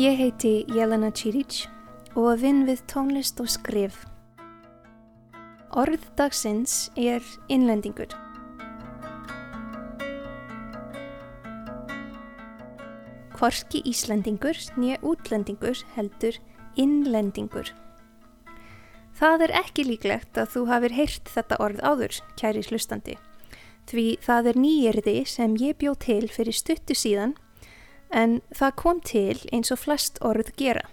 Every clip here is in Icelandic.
Ég heiti Jelena Čirić og vinn við tónlist og skrif. Orð dagsins er innlendingur. Hvorki Íslendingur nýja útlendingur heldur innlendingur. Það er ekki líklegt að þú hafir heyrt þetta orð áður, kæri slustandi. Því það er nýjirði sem ég bjó til fyrir stuttu síðan en það kom til eins og flest orð gera.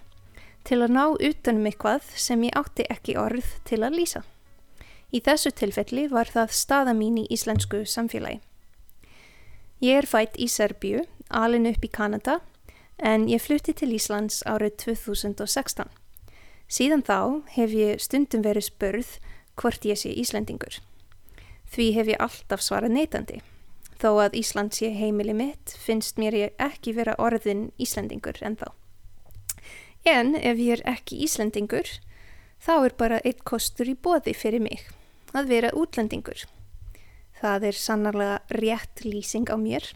Til að ná utanum eitthvað sem ég átti ekki orð til að lýsa. Í þessu tilfelli var það staða mín í íslensku samfélagi. Ég er fætt í Serbíu alin upp í Kanada en ég flutti til Íslands árið 2016. Síðan þá hef ég stundum verið spörð hvort ég sé Íslandingur. Því hef ég alltaf svarað neytandi. Þó að Ísland sé heimili mitt finnst mér ég ekki vera orðin Íslandingur en þá. En ef ég er ekki Íslandingur þá er bara eitt kostur í bóði fyrir mig að vera útlandingur. Það er sannarlega rétt lýsing á mér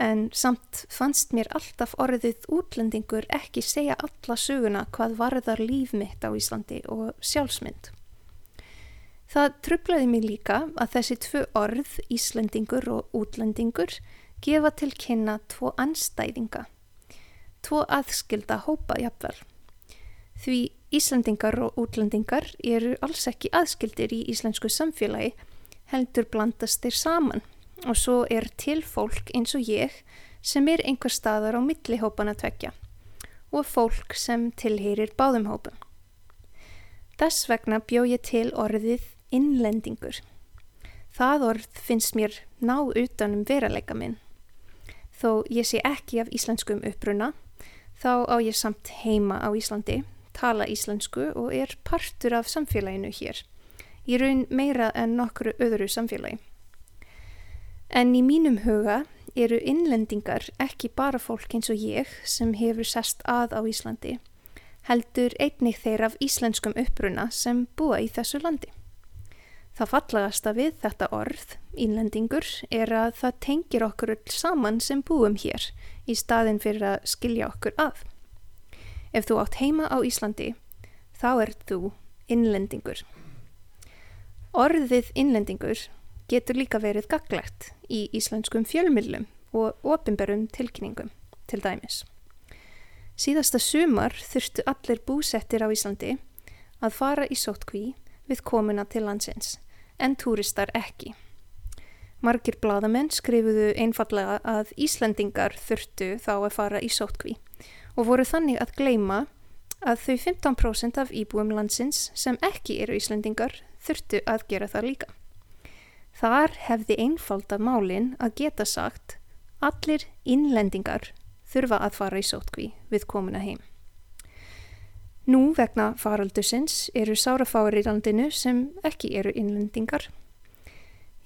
en samt fannst mér alltaf orðið útlendingur ekki segja alla söguna hvað varðar líf mitt á Íslandi og sjálfsmynd. Það trublaði mig líka að þessi tvö orð, Íslendingur og útlendingur, gefa til kynna tvo anstæðinga, tvo aðskilda hópa jafnvel. Því Íslandingar og útlendingar eru alls ekki aðskildir í íslensku samfélagi, heldur blandast þeir saman og svo er til fólk eins og ég sem er einhver staðar á millihópan að tvekja og fólk sem tilheyrir báðum hópum. Þess vegna bjó ég til orðið innlendingur. Það orð finnst mér ná utanum veruleika minn. Þó ég sé ekki af íslenskum uppruna, þá á ég samt heima á Íslandi, tala íslensku og er partur af samfélaginu hér. Ég raun meira en nokkru öðru samfélagi. En í mínum huga eru innlendingar ekki bara fólk eins og ég sem hefur sest að á Íslandi, heldur einnig þeir af íslenskum uppruna sem búa í þessu landi. Það fallagasta við þetta orð, innlendingur, er að það tengir okkur öll saman sem búum hér í staðin fyrir að skilja okkur að. Ef þú átt heima á Íslandi, þá er þú innlendingur. Orðið innlendingur getur líka verið gaglegt í íslenskum fjölmyllum og ofinberum tilkynningum til dæmis. Síðasta sumar þurftu allir búsettir á Íslandi að fara í sótkví við komuna til landsins, en túristar ekki. Margir bladamenn skrifuðu einfallega að Íslandingar þurftu þá að fara í sótkví og voru þannig að gleima að þau 15% af íbúum landsins sem ekki eru Íslandingar þurftu að gera það líka. Þar hefði einfalda málinn að geta sagt allir innlendingar þurfa að fara í sótkví við komuna heim. Nú vegna faraldusins eru sárafári í landinu sem ekki eru innlendingar.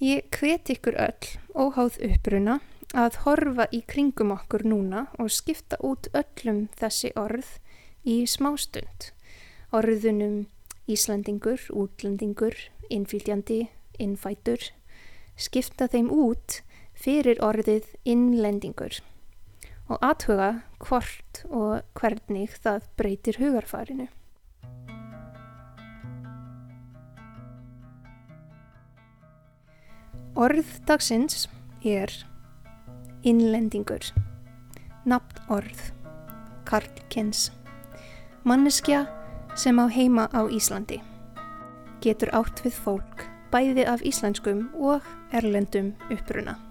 Ég hvet ykkur öll óháð uppruna að horfa í kringum okkur núna og skipta út öllum þessi orð í smástund. Orðunum Íslandingur, útlendingur, innfylgjandi, innfætur, skipta þeim út fyrir orðið innlendingur og aðhuga hvort og hvernig það breytir hugarfarinu. Orð dagsins er innlendingur, nafn orð, karlkens, manneskja sem á heima á Íslandi, getur átt við fólk bæði af íslenskum og erlendum uppruna.